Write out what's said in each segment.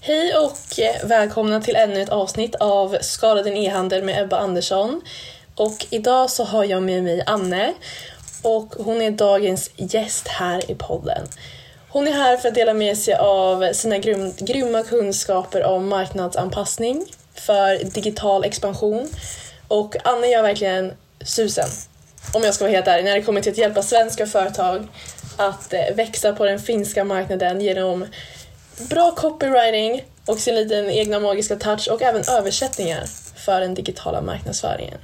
Hej och välkomna till ännu ett avsnitt av Skada din e-handel med Ebba Andersson. Och idag så har jag med mig Anne och hon är dagens gäst här i podden. Hon är här för att dela med sig av sina grym, grymma kunskaper om marknadsanpassning för digital expansion. Och Anne gör verkligen susen, om jag ska vara helt ärlig, när det kommer till att hjälpa svenska företag att eh, växa på den finska marknaden genom bra copywriting och sin liten egna magiska touch och även översättningar för den digitala marknadsföringen.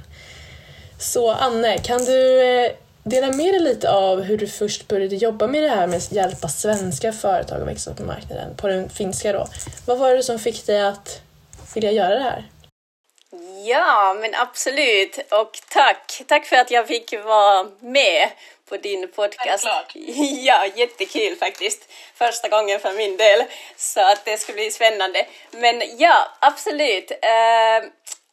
Så Anne, kan du eh, dela med dig lite av hur du först började jobba med det här med att hjälpa svenska företag att växa på marknaden, på den finska då. Vad var det som fick dig att vilja göra det här? Ja, men absolut. Och tack. Tack för att jag fick vara med på din podcast. Ja, jättekul faktiskt. Första gången för min del. Så att det ska bli spännande. Men ja, absolut. Eh,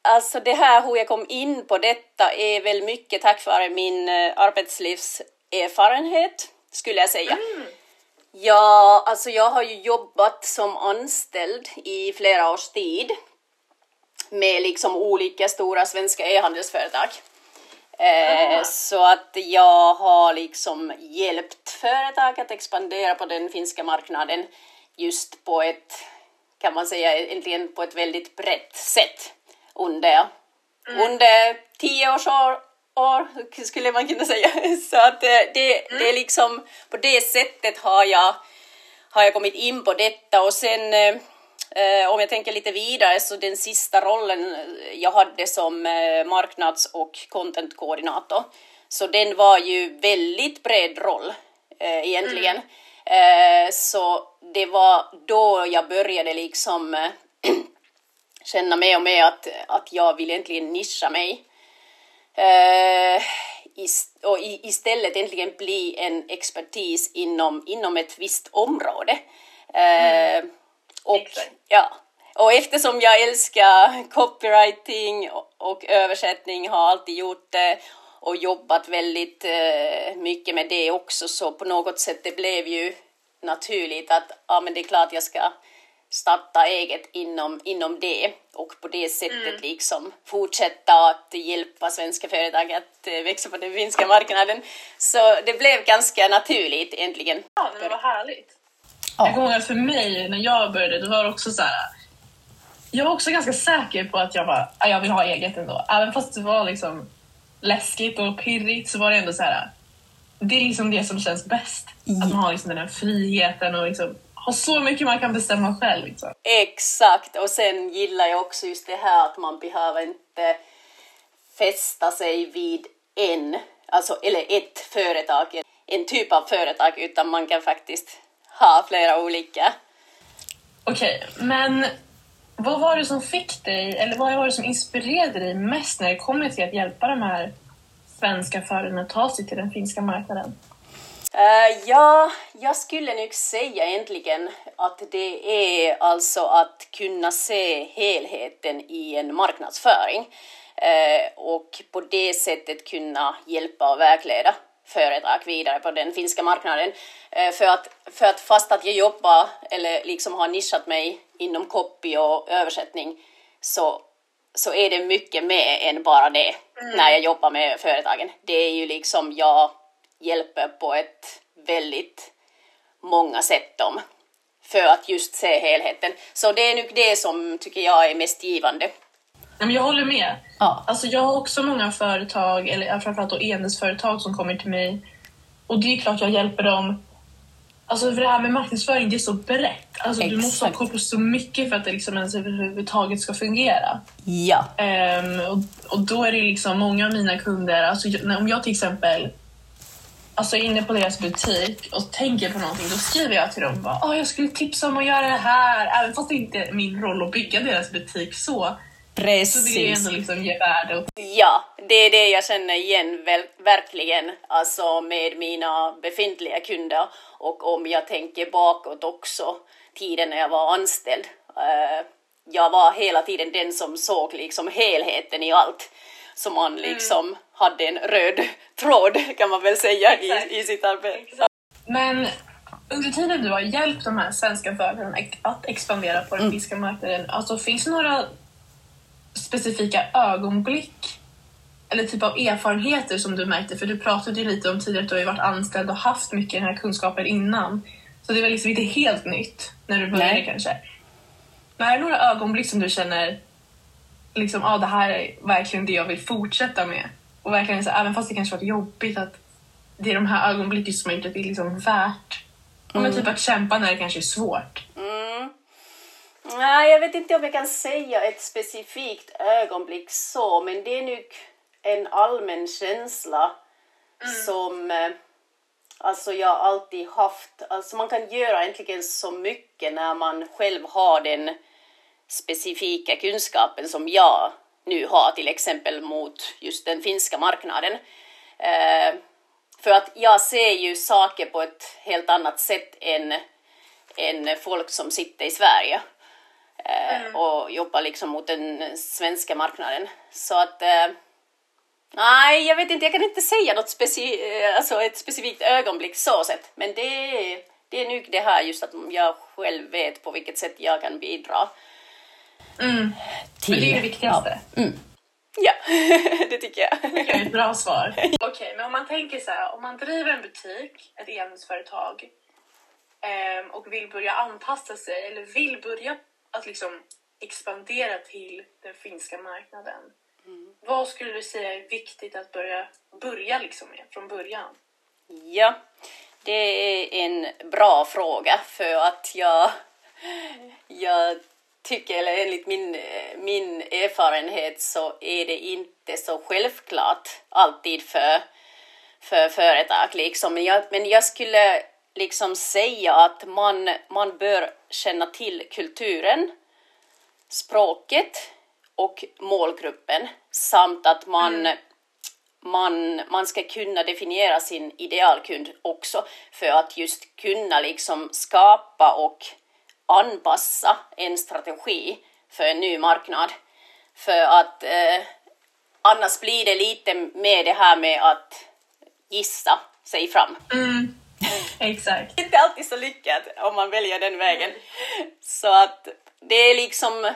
alltså det här hur jag kom in på detta är väl mycket tack vare min eh, arbetslivserfarenhet, skulle jag säga. Ja, alltså jag har ju jobbat som anställd i flera års tid med liksom olika stora svenska e-handelsföretag. Eh, så att jag har liksom hjälpt företag att expandera på den finska marknaden just på ett, kan man säga, egentligen på ett väldigt brett sätt under, under tio års år, år, skulle man kunna säga. Så att eh, det, det är liksom, på det sättet har jag, har jag kommit in på detta och sen Eh, om jag tänker lite vidare så den sista rollen jag hade som eh, marknads och contentkoordinator så den var ju väldigt bred roll eh, egentligen. Eh, så det var då jag började liksom eh, känna mer och mer att, att jag vill egentligen nischa mig. Eh, is- och istället egentligen bli en expertis inom, inom ett visst område. Eh, och, Exakt. ja, och eftersom jag älskar copywriting och, översättning, har alltid gjort det och jobbat väldigt eh, mycket med det också, så på något sätt det blev ju naturligt att ja, men det är klart jag ska starta eget inom, inom det och på det sättet liksom fortsätta att hjälpa svenska företag att eh, växa på den finska marknaden. Så det blev ganska naturligt egentligen. Ja, men vad härligt. Jag kommer ihåg att för mig, när jag började, då var det också så här. Jag var också ganska säker på att jag, bara, "Ah, jag vill ha eget ändå. Även fast det var liksom läskigt och pirrigt så var det ändå så här. Det är liksom det som känns bäst. Att man har liksom den här friheten och liksom har så mycket man kan bestämma själv. Liksom. Exakt, och sen gillar jag också just det här att man behöver inte fästa sig vid en, alltså, eller ett företag, en typ av företag, utan man kan faktiskt ha flera olika. Okej, men vad var det som fick dig, eller vad var det som inspirerade dig mest när det kommer till att hjälpa de här svenska företagen att ta sig till den finska marknaden? Eh, ja, jag skulle nog säga egentligen att det är alltså att kunna se helheten i en marknadsföring eh, och på det sättet kunna hjälpa och vägleda företag vidare på den finska marknaden. Eh, för, att, för att fast att jag jobbar eller liksom har nischat mig inom copy och översättning så så är det mycket mer än bara det när jag jobbar med företagen. Det är ju liksom jag hjälper på ett väldigt många sätt dem för att just se helheten. Så det är nog det som tycker jag är mest givande. Men jag håller med. Ja. Alltså, jag har också många företag, eller framförallt då enhetsföretag som kommer till mig. Och det är klart jag hjälper dem. Alltså för det här med marknadsföring, det är så brett. Alltså, du måste ha koll på så mycket för att det liksom ens överhuvudtaget ska fungera. Ja. Ehm, och, och då är det liksom många av mina kunder, alltså, om jag till exempel alltså, är inne på deras butik och tänker på någonting, då skriver jag till dem bara, "Åh, jag skulle tipsa om att göra det här. Även fast det inte är min roll att bygga deras butik så, så vill jag Precis. ändå liksom ge värde. Och, Ja, det är det jag känner igen verkligen, alltså med mina befintliga kunder och om jag tänker bakåt också, tiden när jag var anställd. Eh, jag var hela tiden den som såg liksom helheten i allt. Så man liksom hade en röd tråd kan man väl säga i, i sitt arbete. Men under tiden du har hjälpt de här svenska företagen att expandera på den mm. finska marknaden, alltså finns det några specifika ögonblick eller typ av erfarenheter som du märkte? För du pratade ju lite om tidigare att du har varit anställd och haft mycket den här kunskapen innan. Så det var liksom inte helt nytt när du började Nej. kanske. Men är det några ögonblick som du känner liksom, ah, det här är verkligen det jag vill fortsätta med? Och verkligen så, även fast det kanske varit jobbigt att det är de här ögonblicken som har gjort att det är liksom värt mm. men typ att kämpa när det kanske är svårt. Mm. Nej, jag vet inte om jag kan säga ett specifikt ögonblick så, men det är nog en allmän känsla mm. som eh, alltså jag alltid haft. Alltså man kan göra egentligen så mycket när man själv har den specifika kunskapen som jag nu har till exempel mot just den finska marknaden. Eh, för att jag ser ju saker på ett helt annat sätt än, än folk som sitter i Sverige mm. och jobbar liksom mot den svenska marknaden. Så att eh, Nej, jag vet inte, jag kan inte säga något speci eh, alltså ett specifikt ögonblick så sett. Men det är, det är nog det här just att jag själv vet på vilket sätt jag kan bidra. Mm. Till, men det är det viktigaste. Ja, mm. ja det tycker jag. Det är ett bra svar. Okej, okay, men om man tänker så här, om man driver en butik, ett e-handelsföretag eh, och vill börja anpassa sig eller vill börja att liksom expandera till den finska marknaden. Mm. Vad skulle du säga är viktigt att börja, börja liksom med från början? Ja, det är en bra fråga för att jag, jag tycker, eller enligt min, min erfarenhet så är det inte så självklart alltid för, för företag. Liksom. Men, jag, men jag skulle liksom säga att man, man bör känna till kulturen, språket och målgruppen samt att man, mm. man, man ska kunna definiera sin idealkund också för att just kunna liksom skapa och anpassa en strategi för en ny marknad. För att eh, annars blir det lite med det här med att gissa sig fram. Mm. Exakt. Inte alltid så lyckat om man väljer den vägen. Så att det är liksom,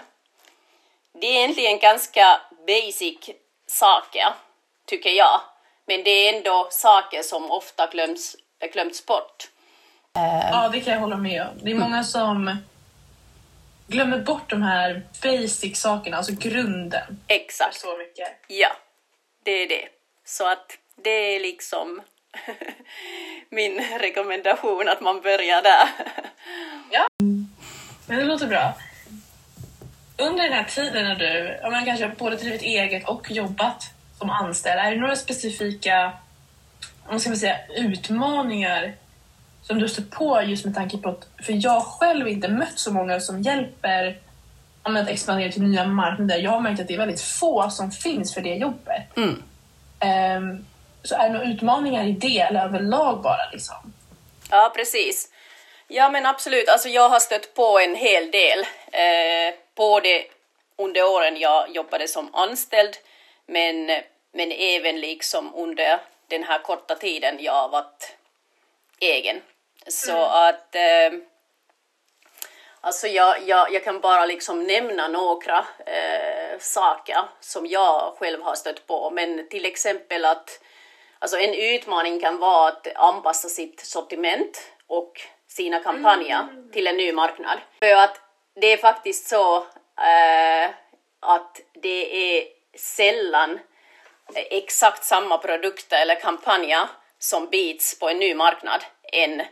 det är egentligen ganska basic saker, tycker jag. Men det är ändå saker som ofta glöms, glömts bort. Ja, det kan jag hålla med om. Det är många som glömmer bort de här basic sakerna, alltså grunden. Exakt. Så mycket. Ja, det är det. Så att det är liksom min rekommendation att man börjar där. ja, men det låter bra. Under den här tiden när du ja, men kanske både drivit eget och jobbat som anställd, är det några specifika om ska man säga, utmaningar som du stött på just med tanke på att, för jag själv inte mött så många som hjälper om att expandera till nya marknader. Jag har märkt att det är väldigt få som finns för det jobbet. Mm. Um, så är det några utmaningar i det eller överlag bara liksom? Ja, precis. Ja, men absolut. Alltså, jag har stött på en hel del. Eh, både under åren jag jobbade som anställd, men, men även liksom under den här korta tiden jag har varit egen. Så mm. att eh, Alltså jag, jag, jag kan bara liksom nämna några eh, saker som jag själv har stött på. Men till exempel att alltså en utmaning kan vara att anpassa sitt sortiment och sina kampanjer mm. till en ny marknad. För att det är faktiskt så eh, att det är sällan exakt samma produkter eller kampanjer som bits på en ny marknad än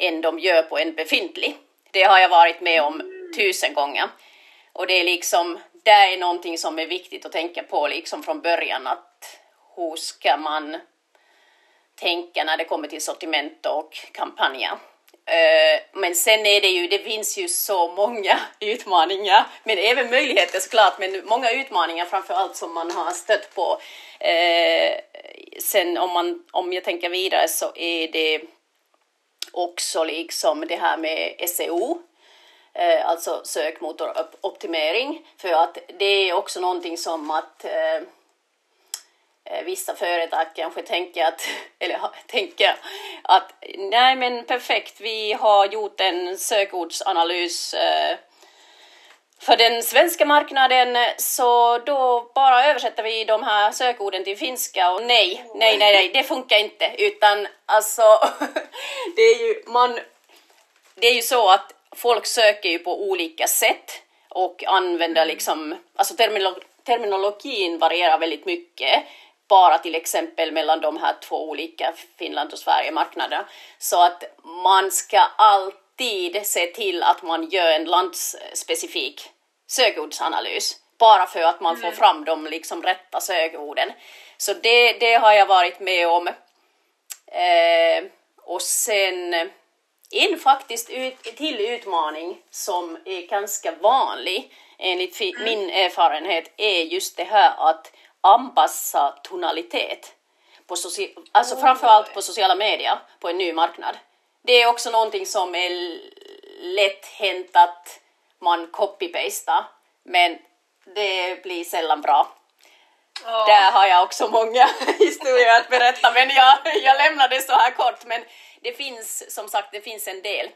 än de gör på en befintlig. Det har jag varit med om tusen gånger. Och det är liksom, det är någonting som är viktigt att tänka på liksom från början att hur ska man tänka när det kommer till sortiment och kampanjer. Eh, men sen är det ju, det finns ju så många utmaningar, men även möjligheter såklart, men många utmaningar framför allt som man har stött på. Eh, sen om, man, om jag tänker vidare så är det också liksom det här med SEO, eh, alltså sökmotoroptimering, för att det är också någonting som att vissa företag kanske tänker att, eller tänker att nej men perfekt, vi har gjort en sökordsanalys eh, för den svenska marknaden så då bara översätter vi de här sökorden till finska och nej, nej, nej, nej, det funkar inte. Utan alltså det är ju man det är ju så att folk söker ju på olika sätt och använder liksom, alltså terminolo terminologin varierar väldigt mycket bara till exempel mellan de här två olika Finland och Sverige-marknaderna. Så att man ska alltid se till att man gör en landsspecifik sökordsanalys bara för att man får mm. fram de liksom rätta sökorden. Så det, det har jag varit med om. Eh, och sen en faktiskt ut, till utmaning som är ganska vanlig enligt mm. min erfarenhet är just det här att anpassa tonalitet. På alltså oh. framförallt på sociala medier på en ny marknad. Det är också någonting som är lätt hänt att man copy-pastar men det blir sällan bra. Oh. Där har jag också många historier att berätta men jag, jag lämnar det så här kort. Men det finns som sagt det finns en del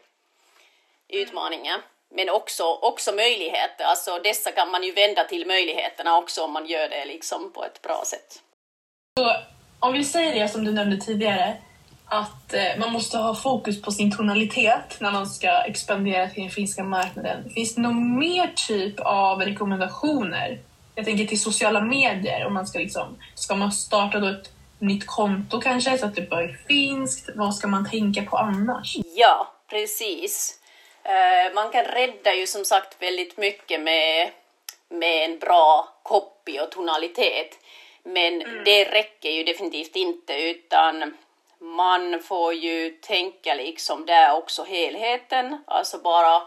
utmaningar. Men också, också möjligheter, alltså dessa kan man ju vända till möjligheterna också om man gör det liksom på ett bra sätt. Så, om vi säger det som du nämnde tidigare, att eh, man måste ha fokus på sin tonalitet när man ska expandera till den finska marknaden. Finns det någon mer typ av rekommendationer? Jag tänker till sociala medier, om man ska liksom, ska man starta då ett nytt konto kanske så att det börjar finskt? Vad ska man tänka på annars? Ja, precis. Uh, man kan rädda ju som sagt väldigt mycket med, med en bra copy och tonalitet. Men mm. det räcker ju definitivt inte utan man får ju tänka liksom där också helheten, alltså bara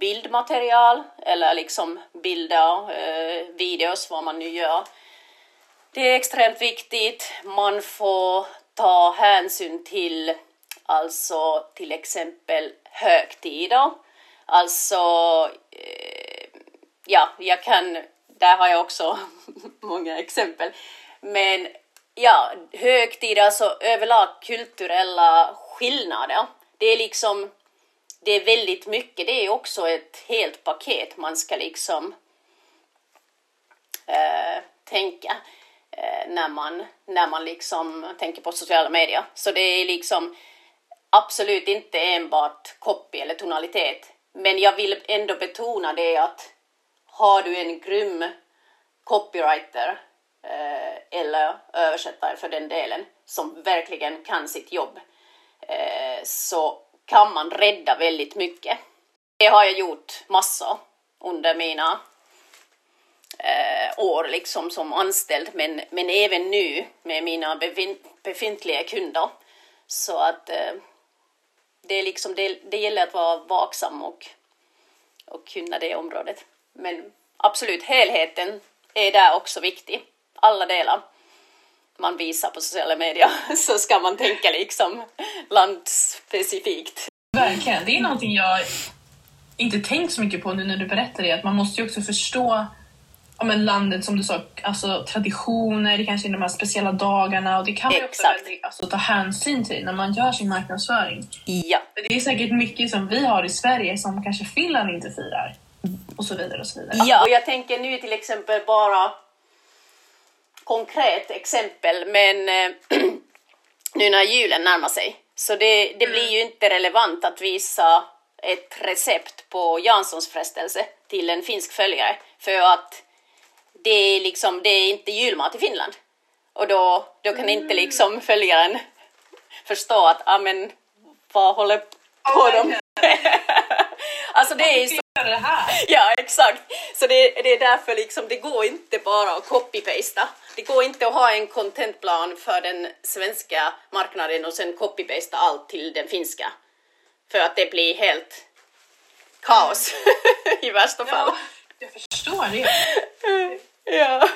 bildmaterial eller liksom bilder, eh, videos, vad man nu gör. Det är extremt viktigt. Man får ta hänsyn till alltså till exempel högtider. Alltså, eh, ja, jag kan, där har jag också många exempel. Men ja, högtider, alltså överlag kulturella skillnader. Det är liksom, det är väldigt mycket, det är också ett helt paket man ska liksom äh, tänka eh, när man, när man liksom tänker på sociala medier. Så det är liksom absolut inte enbart copy eller tonalitet. Men jag vill ändå betona det att har du en grym copywriter Eh, eller översättare för den delen som verkligen kan sitt jobb eh, så kan man rädda väldigt mycket. Det har jag gjort massor under mina eh, år liksom som anställd men, men även nu med mina befintliga kunder. Så att eh, det, är liksom, det, det gäller att vara vaksam och, och kunna det området. Men absolut, helheten är där också viktig alla delar man visar på sociala medier så ska man tänka liksom landspecifikt. Verkligen, det är någonting jag inte tänkt så mycket på nu när du berättar det, att man måste ju också förstå ja, men landet som du sa, alltså traditioner, det kanske är de här speciella dagarna och det kan man ju också väldigt, alltså, ta hänsyn till när man gör sin marknadsföring. Ja. Det är säkert mycket som vi har i Sverige som kanske Finland inte firar och så vidare och så vidare. Ja, och jag tänker nu till exempel bara konkret exempel, men eh, nu när julen närmar sig så det, det blir ju inte relevant att visa ett recept på Janssons frestelse till en finsk följare för att det är liksom, det är inte julmat i Finland. Och då, då kan inte mm. liksom följaren förstå att, ja men vad håller på oh dem? alltså det är så det här. Ja, exakt. Så det, det är därför liksom, det går inte bara att copy-pasta. Det går inte att ha en contentplan för den svenska marknaden och sen copy-pasta allt till den finska. För att det blir helt kaos i värsta fall. Ja, jag förstår det. ja.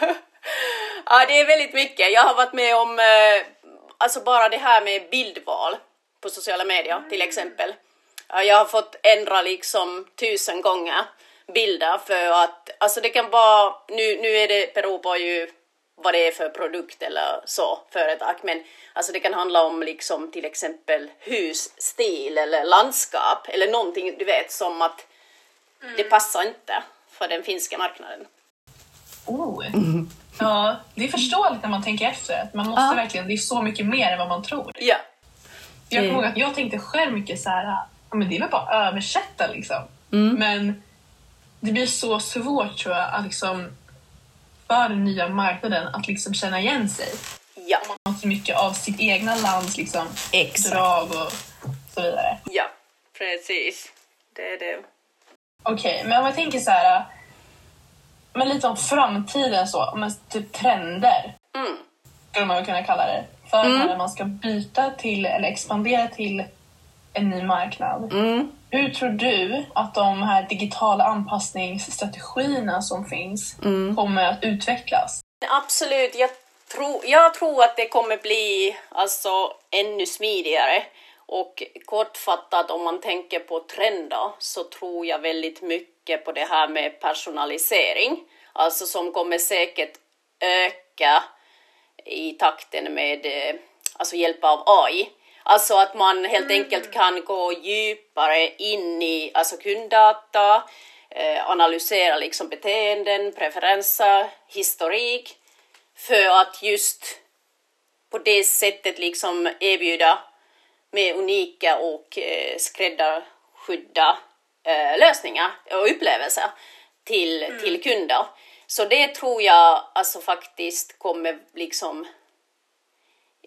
ja, det är väldigt mycket. Jag har varit med om eh, alltså bara det här med bildval på sociala medier till exempel. Jag har fått ändra liksom tusen gånger bilder för att alltså det kan vara, nu, nu är det beror på ju vad det är för produkt eller så, företag. Men alltså det kan handla om liksom till exempel husstil eller landskap eller någonting du vet som att det passar inte för den finska marknaden. Oh. Ja, det är förståeligt när man tänker efter. Att man måste Ja. verkligen, det är så mycket mer än vad man tror. Ja, Jag kommer ihåg att jag tänkte själv mycket så här, ja, men det är väl bara att översätta liksom. Mm. Men det blir så svårt tror jag att liksom för den nya marknaden att liksom känna igen sig. ja, Man har så mycket av sitt egna lands liksom, Exakt. drag och så vidare. ja, precis. Det är det. Okej, men om jag tänker så här, men lite om framtiden så, men typ trender Mm. skulle man kunna kalla det. För när man ska byta till eller expandera till en ny marknad. Mm. Hur tror du att de här digitala anpassningsstrategierna som finns kommer att utvecklas? Absolut, jag tror, jag tror att det kommer bli alltså, ännu smidigare. Och kortfattat, om man tänker på trender, så tror jag väldigt mycket på det här med personalisering. Alltså som kommer säkert öka i takten med eh, alltså hjälp av AI. Alltså att man helt enkelt kan gå djupare in i alltså kunddata, eh, analysera liksom beteenden, preferenser, historik för att just på det sättet liksom erbjuda mer unika och eh, skräddarsydda eh, lösningar och upplevelser till, till kunder. Så det tror jag alltså faktiskt kommer liksom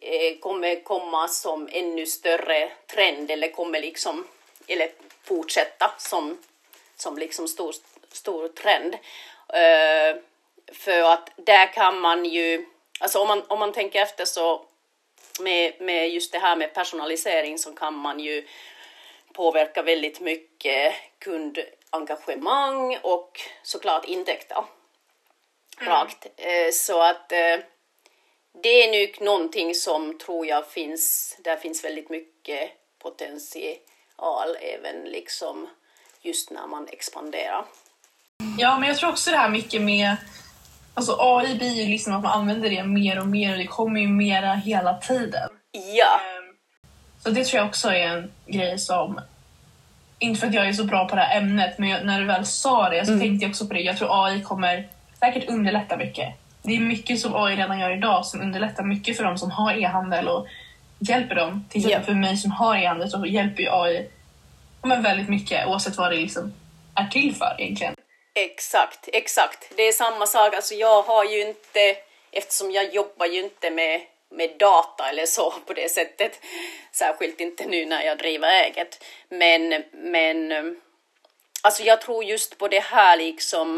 eh, kommer komma som ännu större trend eller kommer liksom eller fortsätta som, som liksom stor, stor trend. Eh, för att där kan man ju, alltså om man, om man tänker efter så med, med just det här med personalisering så kan man ju påverka väldigt mycket kundengagemang och såklart intäkter. Rakt. Eh, Så att eh, det är nog någonting som tror jag finns, där finns väldigt mycket potential även liksom just när man expanderar. Ja, men jag tror också det här mycket med... Alltså AI blir ju liksom att man använder det mer och mer och det kommer ju mera hela tiden. Ja, Ehm, Så det tror jag också är en grej som... Inte för att jag är så bra på det här ämnet, men jag, när du väl sa det så tänkte jag också på det. Jag tror AI kommer säkert underlätta mycket. Det är mycket som AI redan gör idag som underlättar mycket för de som har e-handel och hjälper dem. Till exempel Ja. för mig som har e-handel så hjälper ju AI men väldigt mycket oavsett vad det liksom är till för egentligen. Exakt, exakt. Det är samma sak. Alltså jag har ju inte, eftersom jag jobbar ju inte med, med data eller så på det sättet, särskilt inte nu när jag driver eget. Men, men alltså jag tror just på det här liksom,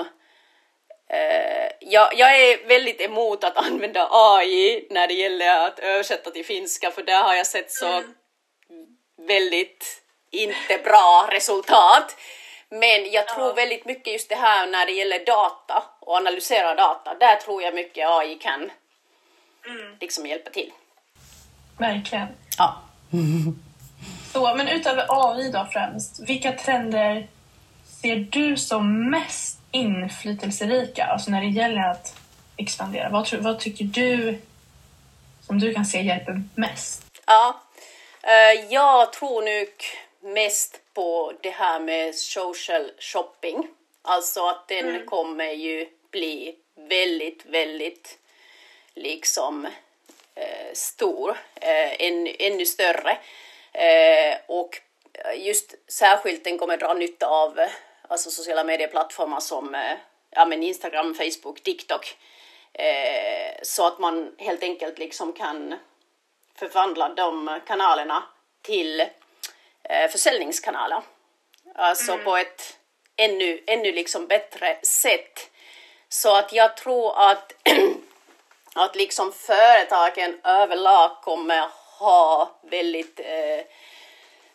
eh, jag, jag är väldigt emot att använda AI när det gäller att översätta till finska, för där har jag sett så väldigt inte bra resultat. Men jag tror väldigt mycket just det här när det gäller data och analysera data. Där tror jag mycket AI kan liksom hjälpa till. Verkligen. Ja. Så, men utöver AI då främst, vilka trender ser du som mest inflytelserika? Alltså när det gäller att expandera. Vad, tror- vad tycker du som du kan se hjälper mest? Ja, eh, jag tror nog mest på det här med social shopping. Alltså att den kommer ju bli väldigt, väldigt liksom eh, stor, eh, än, ännu större. Eh, och just särskilt den kommer dra nytta av alltså sociala medieplattformar som eh, ja, men Instagram, Facebook, TikTok. Eh, så att man helt enkelt liksom kan förvandla de kanalerna till försäljningskanaler. Alltså på ett ännu, ännu liksom bättre sätt. Så att jag tror att, att liksom företagen överlag kommer ha väldigt eh,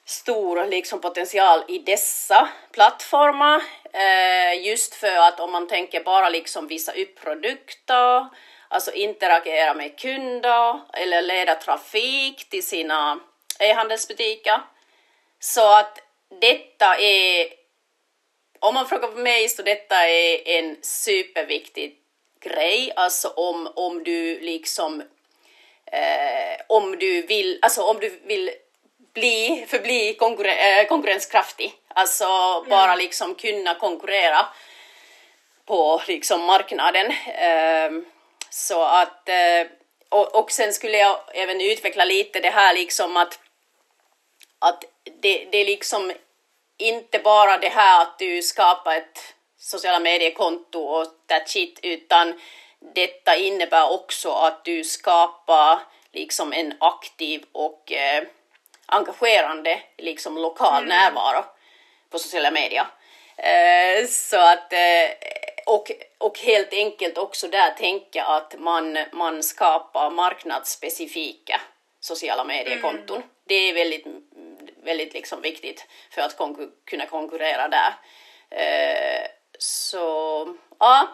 stor liksom potential i dessa plattformar. Eh, just för att om man tänker bara liksom visa upp produkter, alltså interagera med kunder eller leda trafik till sina e-handelsbutiker. Så att detta är, om man frågar mig så detta är en superviktig grej, alltså om, om du liksom eh, om du vill, alltså om du vill bli, förbli konkurren, eh, konkurrenskraftig, alltså mm. bara liksom kunna konkurrera på liksom marknaden. Eh, så att, eh, och, och sen skulle jag även utveckla lite det här liksom att, att det, det är liksom inte bara det här att du skapar ett sociala mediekonto och that shit, utan detta innebär också att du skapar liksom en aktiv och eh, engagerande liksom lokal mm. närvaro på sociala medier. Eh, så att, eh, och, och helt enkelt också där tänka att man, man skapar marknadsspecifika sociala mediekonton. Mm. Det är väldigt, väldigt liksom viktigt för att konkur kunna konkurrera där. Eh, så ja,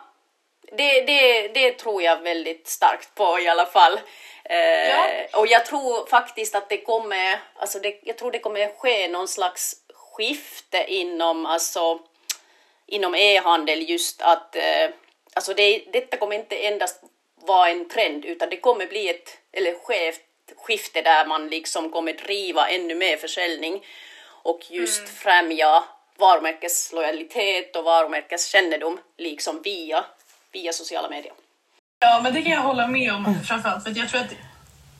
det, det, det tror jag väldigt starkt på i alla fall. Eh, ja. Och jag tror faktiskt att det kommer, alltså det, jag tror det kommer ske någon slags skifte inom, alltså, inom e-handel just att eh, alltså det, detta kommer inte endast vara en trend utan det kommer bli ett, eller ske skifte där man liksom kommer driva ännu mer försäljning och just mm. främja varumärkeslojalitet och varumärkeskännedom liksom via, via sociala medier. Ja, men det kan jag hålla med om mm. framförallt för jag tror att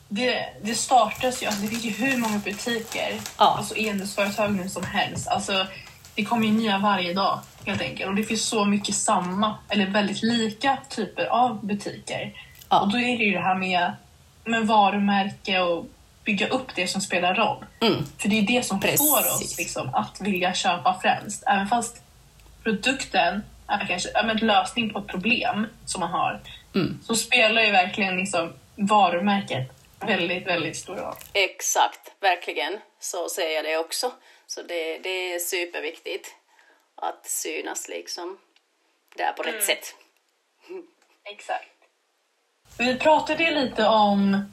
det, det startas ju, alltså det finns ju hur många butiker, ja. alltså enhetsföretag nu som helst. Alltså, det kommer ju nya varje dag helt enkelt och det finns så mycket samma eller väldigt lika typer av butiker. Ja. Och då är det ju det här med, med varumärke och bygga upp det som spelar roll. Mm. För det är det som Precis. får oss liksom, att vilja köpa främst. Även fast produkten är kanske en lösning på ett problem som man har mm. så spelar ju verkligen liksom, varumärket väldigt, väldigt stor roll. Exakt, verkligen. Så ser jag det också. Så det, det är superviktigt att synas liksom där på rätt mm. sätt. Exakt. Vi pratade lite om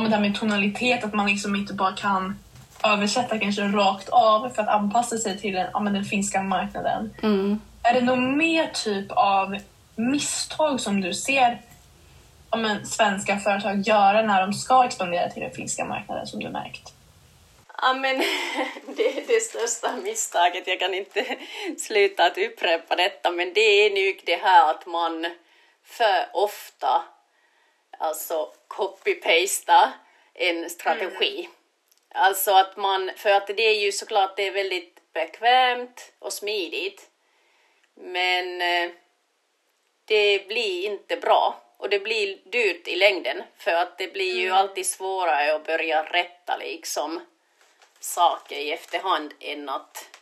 men det här med tonalitet, att man liksom inte bara kan översätta kanske rakt av för att anpassa sig till den, ja, den finska marknaden. Mm. Är det någon mer typ av misstag som du ser ja, men, svenska företag göra när de ska expandera till den finska marknaden som du märkt? Ja, men det det största misstaget. Jag kan inte sluta att upprepa detta, men det är nog det här att man för ofta alltså copy-pasta en strategi. Mm. Alltså att man, för att det är ju såklart det är väldigt bekvämt och smidigt. Men eh, det blir inte bra och det blir dyrt i längden för att det blir ju mm. alltid svårare att börja rätta liksom saker i efterhand än att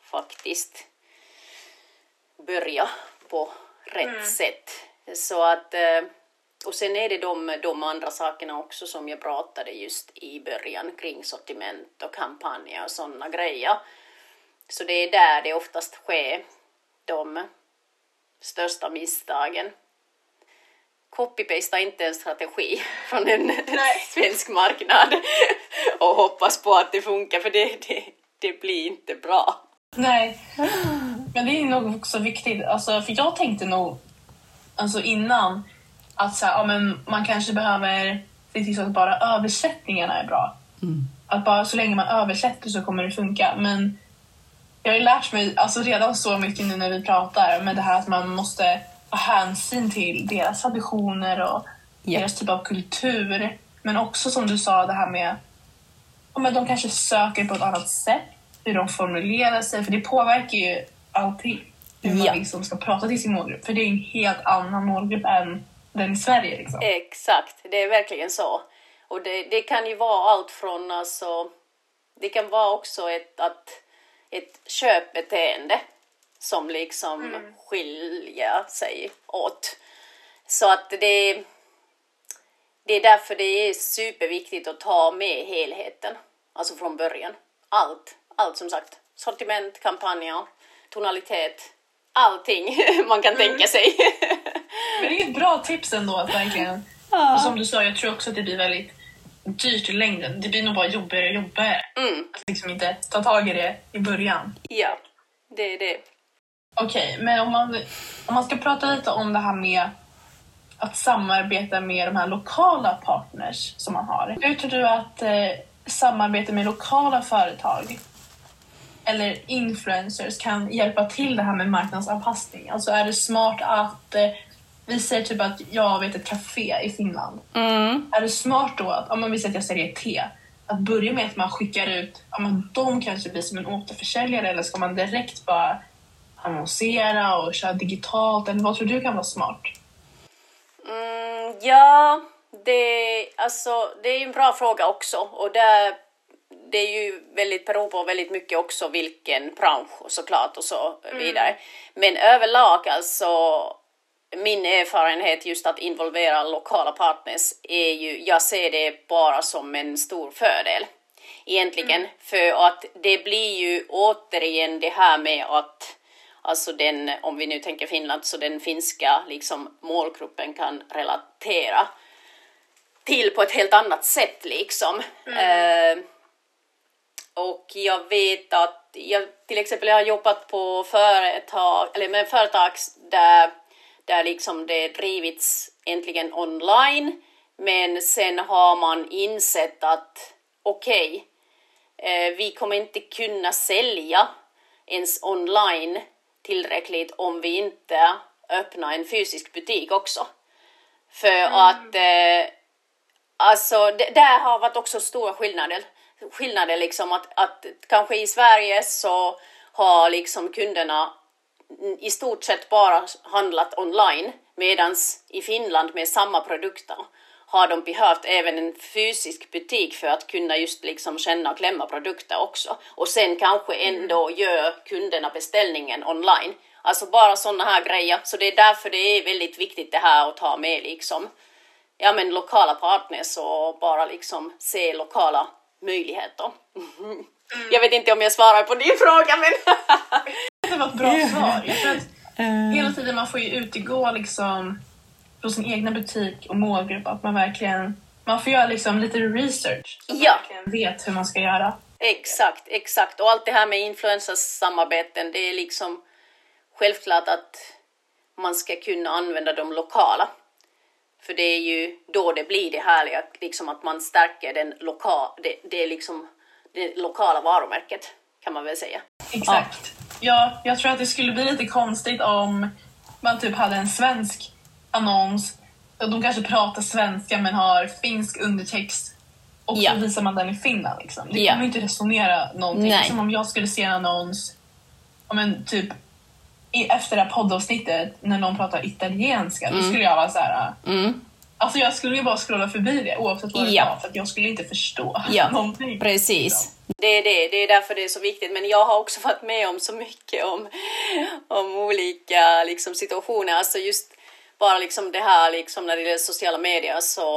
faktiskt börja på rätt mm. sätt. Så att eh, och sen är det de, de andra sakerna också som jag pratade just i början kring sortiment och kampanjer och sådana grejer. Så det är där det oftast sker de största misstagen. Copy-pasta inte en strategi från en svensk marknad och hoppas på att det funkar för det, det, det blir inte bra. Nej, men det är nog också viktigt. Alltså, för jag tänkte nog alltså innan att så här, ja, men man kanske behöver se till så att bara översättningarna är bra. Mm. Att bara så länge man översätter så kommer det funka. Men jag har ju lärt mig alltså redan så mycket nu när vi pratar med det här att man måste ta hänsyn till deras traditioner och yeah. deras typ av kultur. Men också som du sa det här med att de kanske söker på ett annat sätt, hur de formulerar sig, för det påverkar ju allting. Hur man liksom ska prata till sin målgrupp, för det är en helt annan målgrupp än den i Sverige. Liksom. Exakt, det är verkligen så. Och det, det kan ju vara allt från alltså, det kan vara också ett, att, ett köpbeteende som liksom mm. skiljer sig åt. Så att det, det är därför det är superviktigt att ta med helheten, alltså från början. Allt, allt som sagt. Sortiment, kampanjer, tonalitet, allting man kan mm. tänka sig. Men det är ett bra tips ändå verkligen... Ja. Och som du sa, jag tror också att det blir väldigt dyrt i längden. Det blir nog bara jobbigare och jobbigare. Mm. Att liksom inte ta tag i det i början. Ja, det är det. Okej, okay, men om man, om man ska prata lite om det här med att samarbeta med de här lokala partners som man har. Hur tror du att eh, samarbete med lokala företag eller influencers kan hjälpa till det här med marknadsanpassning? Alltså är det smart att eh, vi säger typ att jag vet ett café i Finland. Mm. Är det smart då att, om vi säger att jag säljer te, att börja med att man skickar ut, ja men de kanske blir som en återförsäljare eller ska man direkt bara annonsera och köra digitalt eller vad tror du kan vara smart? Mm, ja, det, alltså, det är ju en bra fråga också och det, det är ju väldigt, beror på väldigt mycket också vilken bransch såklart och så vidare. Men överlag alltså min erfarenhet just att involvera lokala partners är ju, jag ser det bara som en stor fördel egentligen. För att det blir ju återigen det här med att alltså den, om vi nu tänker Finland, så den finska liksom målgruppen kan relatera till på ett helt annat sätt liksom. Eh, och jag vet att jag till exempel jag har jobbat på företag, eller med företag där, där liksom det drivits äntligen online men sen har man insett att okej, eh, vi kommer inte kunna sälja ens online tillräckligt om vi inte öppnar en fysisk butik också. För att eh, alltså det, där har varit också stora skillnader. Skillnader liksom att, att kanske i Sverige så har liksom kunderna i stort sett bara handlat online medan i Finland med samma produkter har de behövt även en fysisk butik för att kunna just liksom känna och klämma produkter också. Och sen kanske ändå gör kunderna beställningen online. Alltså bara sådana här grejer. Så det är därför det är väldigt viktigt det här att ta med liksom ja men lokala partners och bara liksom se lokala möjligheter. Jag vet inte om jag svarar på din fråga men Det var ett bra svar. Jag tror att hela tiden man får ju utegå liksom på sin egna butik och målgrupp att man verkligen man får göra liksom lite research så man Ja. verkligen vet hur man ska göra. Exakt, exakt. Och allt det här med influencersamarbeten, det är liksom självklart att man ska kunna använda de lokala. För det är ju då det blir det härliga, liksom att man stärker den loka, det, det, är liksom det lokala varumärket, kan man väl säga. Exakt. Ja, jag tror att det skulle bli lite konstigt om man typ hade en svensk annons och de kanske pratar svenska men har finsk undertext och Ja. så visar man den i Finland. Liksom. Det Ja. kommer inte resonera någonting. Nej. Som om jag skulle se en annons om en typ i, efter det här poddavsnittet när någon pratar italienska, då skulle jag vara så här. Mm. Alltså jag skulle ju bara scrolla förbi det oavsett vad det Ja. var för jag skulle inte förstå Ja, någonting. precis. Det är det, det är därför det är så viktigt. Men jag har också varit med om så mycket om, om olika liksom, situationer. Alltså just bara liksom det här liksom, när det gäller sociala medier så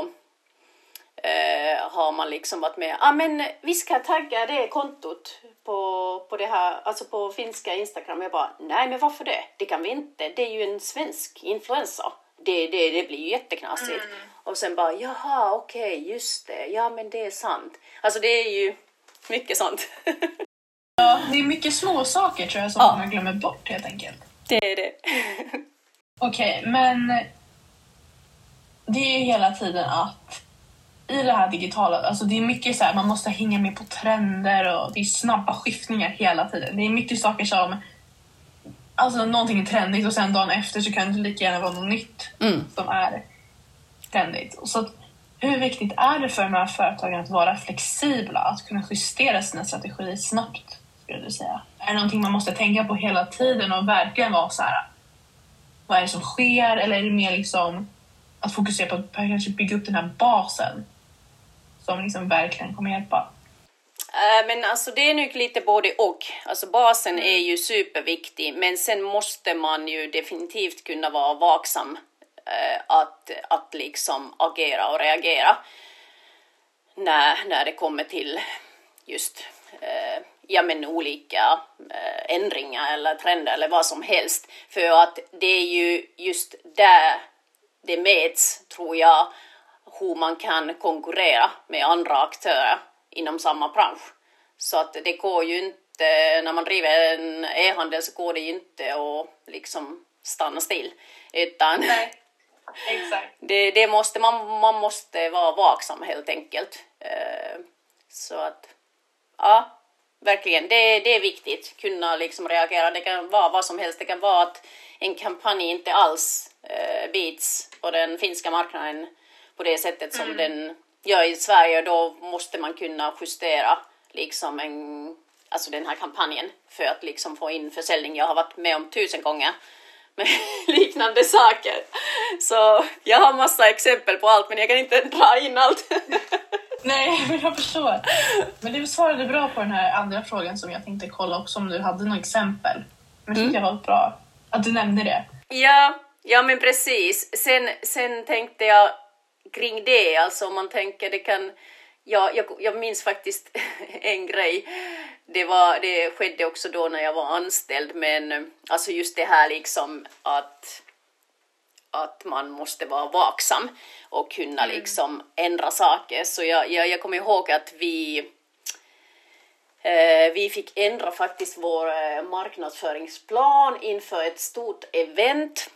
eh, har man liksom varit med. Ah, men vi ska tagga det kontot på, på det här, alltså på finska Instagram. Jag bara, nej men varför det? Det kan vi inte. Det är ju en svensk influencer. Det, det, det blir ju jätteknasigt. Och sen bara, jaha okej, just det. Ja men det är sant. Alltså det är ju mycket sånt. Ja, det är mycket små saker tror jag som Ja. man glömmer bort helt enkelt. det är det. Okej, men det är ju hela tiden att i det här digitala, alltså det är mycket så här, man måste hänga med på trender och det är snabba skiftningar hela tiden. Det är mycket saker som, alltså någonting är trendigt och sen dagen efter så kan det lika gärna vara något nytt Mm. som är trendigt. Och så hur viktigt är det för de här företagen att vara flexibla, att kunna justera sina strategier snabbt? Skulle du säga? Är det någonting man måste tänka på hela tiden och verkligen vara så här vad är det som sker? Eller är det mer liksom att fokusera på att kanske bygga upp den här basen som liksom verkligen kommer hjälpa? Eh, Men alltså det är nog lite både och. Alltså basen är ju superviktig men sen måste man ju definitivt kunna vara vaksam eh, att, att liksom agera och reagera när, när det kommer till just eh, ja, men olika ändringar eller trender eller vad som helst. För att det är ju just där det mäts, tror jag, hur man kan konkurrera med andra aktörer inom samma bransch. Så att det går ju inte, när man driver en e-handel så går det ju inte att liksom stanna still. Utan Nej. Exakt. Det, det måste, man, man måste vara vaksam helt enkelt. Eh, så att, ja, verkligen, det, det är viktigt. Kunna liksom reagera. Det kan vara vad som helst. Det kan vara att en kampanj inte alls eh, bits på den finska marknaden på det sättet som den gör i Sverige. Då måste man kunna justera liksom en, alltså den här kampanjen för att liksom få in försäljning. Jag har varit med om tusen gånger med liknande saker. Så jag har massa exempel på allt men jag kan inte dra in allt. Nej, men jag förstår. Men du svarade bra på den här andra frågan som jag tänkte kolla också om du hade något exempel. Men det tyckte jag var bra att du nämnde det. Ja, ja men precis. Sen, sen tänkte jag kring det, alltså om man tänker det kan... Ja, jag, jag minns faktiskt en grej. Det, var, det skedde också då när jag var anställd, men alltså just det här liksom att att man måste vara vaksam och kunna liksom ändra saker. Så jag, jag, jag kommer ihåg att vi, eh, vi fick ändra faktiskt vår eh, marknadsföringsplan inför ett stort event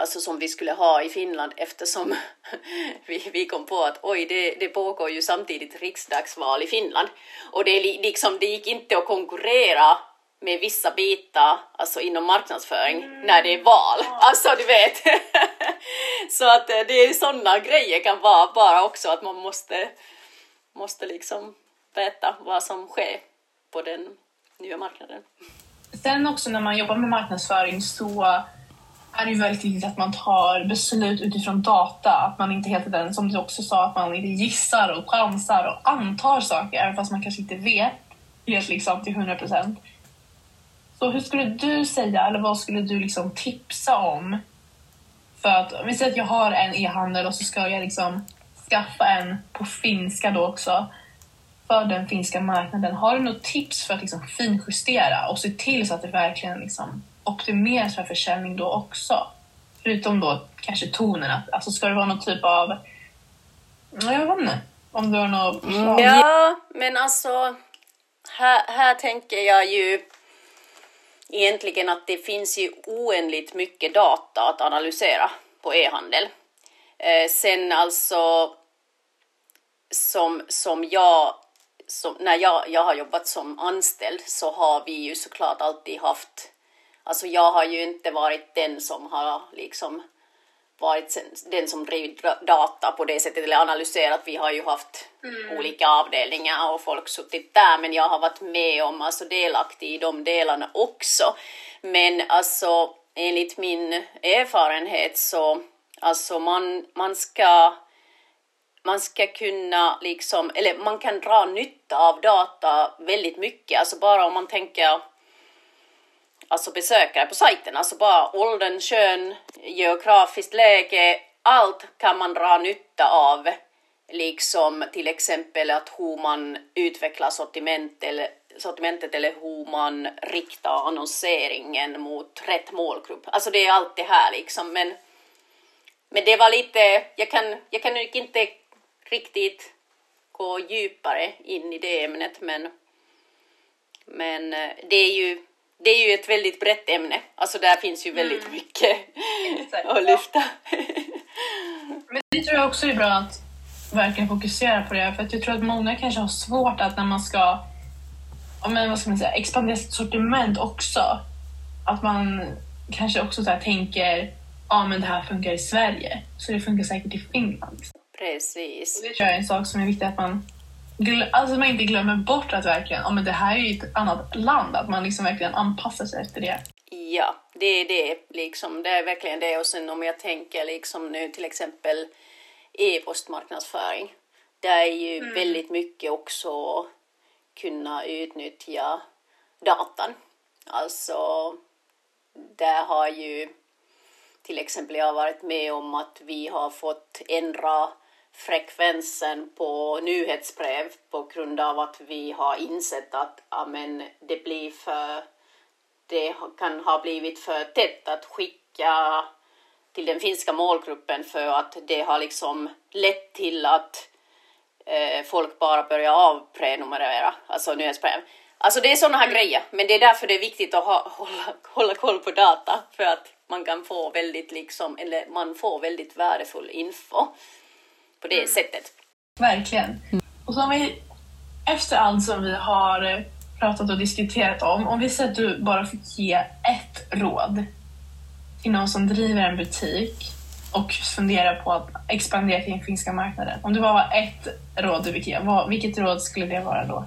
alltså som vi skulle ha i Finland eftersom vi, vi kom på att oj, det, det pågår ju samtidigt riksdagsval i Finland och det, liksom, det gick inte att konkurrera med vissa bitar alltså inom marknadsföring mm. när det är val. Alltså du vet. så att eh, det är sådana grejer kan vara bara också att man måste, måste liksom veta vad som sker på den nya marknaden. Sen också när man jobbar med marknadsföring så är det ju väldigt viktigt att man tar beslut utifrån data. Att man inte helt den som du också sa, att man inte gissar och chansar och antar saker även fast man kanske inte vet helt liksom till 100 procent. Så hur skulle du säga, eller vad skulle du liksom tipsa om? För att, om vi säger att jag har en e-handel och så ska jag liksom skaffa en på finska då också för den finska marknaden. Har du något tips för att liksom finjustera och se till så att det verkligen liksom optimeras för försäljning då också? Förutom då kanske tonen, alltså ska det vara någon typ av... Jag vet inte, om du har något förslag? Ja, men alltså här, här tänker jag ju egentligen att det finns ju oändligt mycket data att analysera på e-handel. Eh, sen alltså som, som jag, som, när jag, jag har jobbat som anställd så har vi ju såklart alltid haft, alltså jag har ju inte varit den som har liksom varit den som drivit data på det sättet eller analyserat. Vi har ju haft mm. olika avdelningar och folk suttit där men jag har varit med om, alltså delaktig i de delarna också. Men alltså enligt min erfarenhet så alltså man, man ska man ska kunna liksom, eller man kan dra nytta av data väldigt mycket, alltså bara om man tänker alltså besökare på sajten, alltså bara åldern, kön, geografiskt läge, allt kan man dra nytta av. Liksom till exempel att hur man utvecklar sortiment eller, sortimentet eller hur man riktar annonseringen mot rätt målgrupp. Alltså det är allt det här liksom. Men, men det var lite, jag kan, jag kan inte riktigt gå djupare in i det ämnet men, men eh, det är ju det är ju ett väldigt brett ämne. Alltså där finns ju väldigt mm. mycket att lyfta. Men det tror jag också är bra att verkligen fokusera på det. För att jag tror att många kanske har svårt att när man ska men vad ska man säga, expandera sitt sortiment också. Att man kanske också så tänker ja ah, men det här funkar i Sverige, så det funkar säkert i Finland. Precis. Och det tror jag är en sak som är viktig att man alltså man inte glömmer bort att verkligen, oh, men det här är ju ett annat land, att man liksom verkligen anpassar sig efter det. Ja, det är det liksom. Det är verkligen det. Och sen om jag tänker liksom nu till exempel e-postmarknadsföring. Det är ju mm. väldigt mycket också kunna utnyttja datan. Alltså, där har ju till exempel jag varit med om att vi har fått ändra frekvensen på nyhetsbrev på grund av att vi har insett att amen, det blir för det kan ha blivit för tätt att skicka till den finska målgruppen för att det har liksom lett till att eh, folk bara börjar avprenumerera, alltså nyhetsbrev. Alltså det är sådana här grejer, men det är därför det är viktigt att ha, hålla, hålla koll på data för att man kan få väldigt liksom, eller man får väldigt värdefull info på det sättet. Verkligen. Och så om vi, efter allt som vi har eh, pratat och diskuterat om, om vi säger att du bara fick ge ett råd till någon som driver en butik och funderar på att expandera till den finska marknaden. Om det bara var ett råd du fick ge, vad, vilket råd skulle det vara då?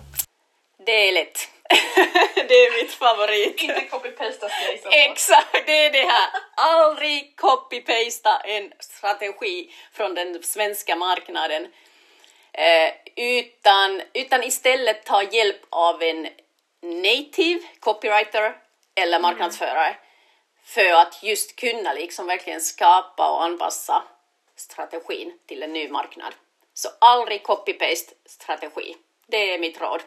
Det är lätt. det är mitt favorit. Inte copy-pasta Exakt, det är det här. Aldrig copy-pasta en strategi från den svenska marknaden. Eh, utan, utan istället ta hjälp av en native copywriter eller marknadsförare för att just kunna liksom verkligen skapa och anpassa strategin till en ny marknad. Så aldrig copy-paste strategi. Det är mitt råd.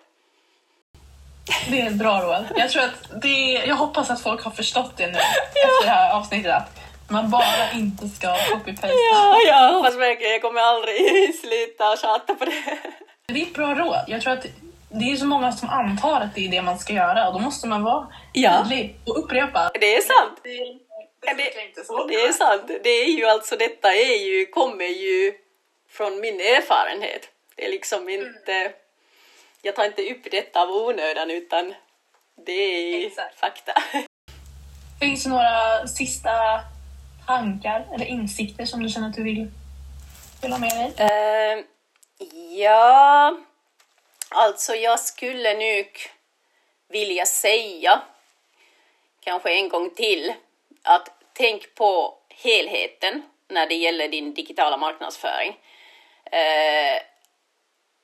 Det är ett bra råd. Jag, tror att det jag hoppas att folk har förstått det nu efter det här avsnittet. Att man bara inte ska copy-pasta. Ja, jag hoppas verkligen. Jag kommer aldrig sluta tjata på det. Det är ett bra råd. Jag tror att det är så många som antar att det är det man ska göra och då måste man vara Ja. tydlig och upprepa. Det är sant. Det, det, Ja, det- är sant. Det är ju alltså, detta är ju, kommer ju från min erfarenhet. Det är liksom inte, jag tar inte upp detta av onödan utan det är Exakt. fakta. Finns det några sista tankar eller insikter som du känner att du vill dela med dig? Eh, ja, alltså jag skulle nu vilja säga, kanske en gång till, att tänk på helheten när det gäller din digitala marknadsföring. Eh,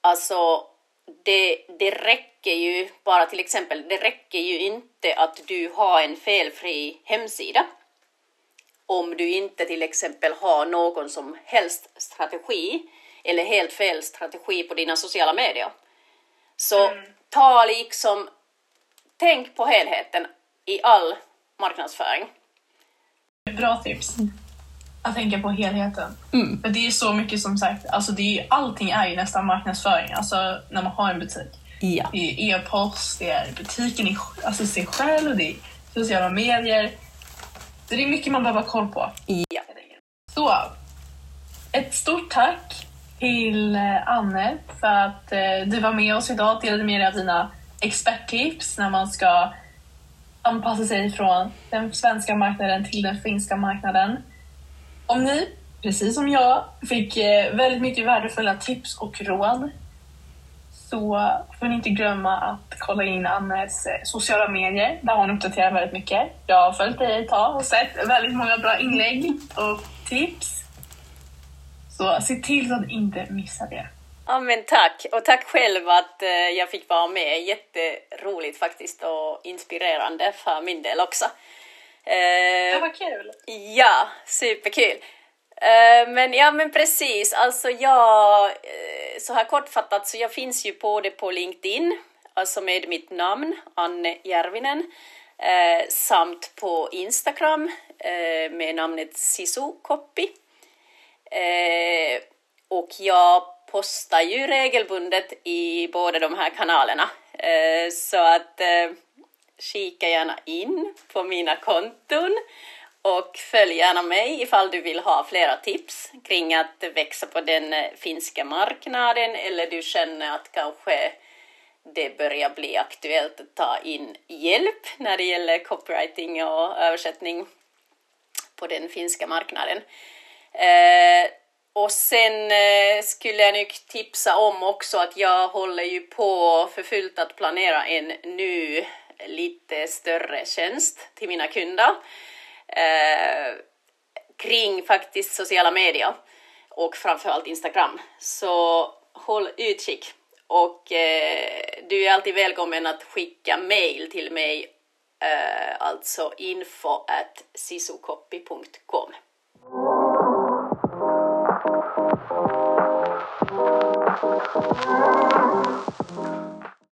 alltså, det, det räcker ju bara till exempel, det räcker ju inte att du har en felfri hemsida om du inte till exempel har någon som helst strategi eller helt fel strategi på dina sociala medier. Så ta liksom, tänk på helheten i all marknadsföring. Bra tips. Att tänka på helheten. För det är så mycket som sagt, alltså det är, allting är ju nästan marknadsföring, alltså när man har en butik. Ja. Det är e-post, det är butiken i alltså sig själv, det är sociala medier. Så det är mycket man behöver ha koll på. Ja. Så, ett stort tack till eh, Anne för att eh, du var med oss idag och delade med dig av dina experttips när man ska anpassa sig från den svenska marknaden till den finska marknaden. Om ni, precis som jag, fick eh, väldigt mycket värdefulla tips och råd så får ni inte glömma att kolla in Annes eh, sociala medier där hon uppdaterar väldigt mycket. Jag har följt dig ett tag och sett väldigt många bra inlägg och tips. Så se till så att inte missa det. Ja men tack och tack själv att eh, jag fick vara med. Jätteroligt faktiskt och inspirerande för min del också. Eh, vad kul! Ja, superkul. Eh, men ja, men precis. Alltså jag, eh, så här kortfattat, så jag finns ju både på LinkedIn, alltså med mitt namn, Anne Järvinen, eh, samt på Instagram eh, med namnet Sisukoppi. Eh, och jag postar ju regelbundet i båda de här kanalerna. Så att kika gärna in på mina konton och följ gärna mig ifall du vill ha flera tips kring att växa på den eh, finska marknaden eller du känner att kanske det börjar bli aktuellt att ta in hjälp när det gäller copywriting och översättning på den finska marknaden. Eh, och sen eh, skulle jag nog tipsa om också att jag håller ju på för fullt att planera en ny lite större tjänst till mina kunder eh, kring faktiskt sociala medier och framförallt Instagram. Så håll utkik och eh, du är alltid välkommen att skicka mail till mig, eh, alltså info at sisukoppi.com.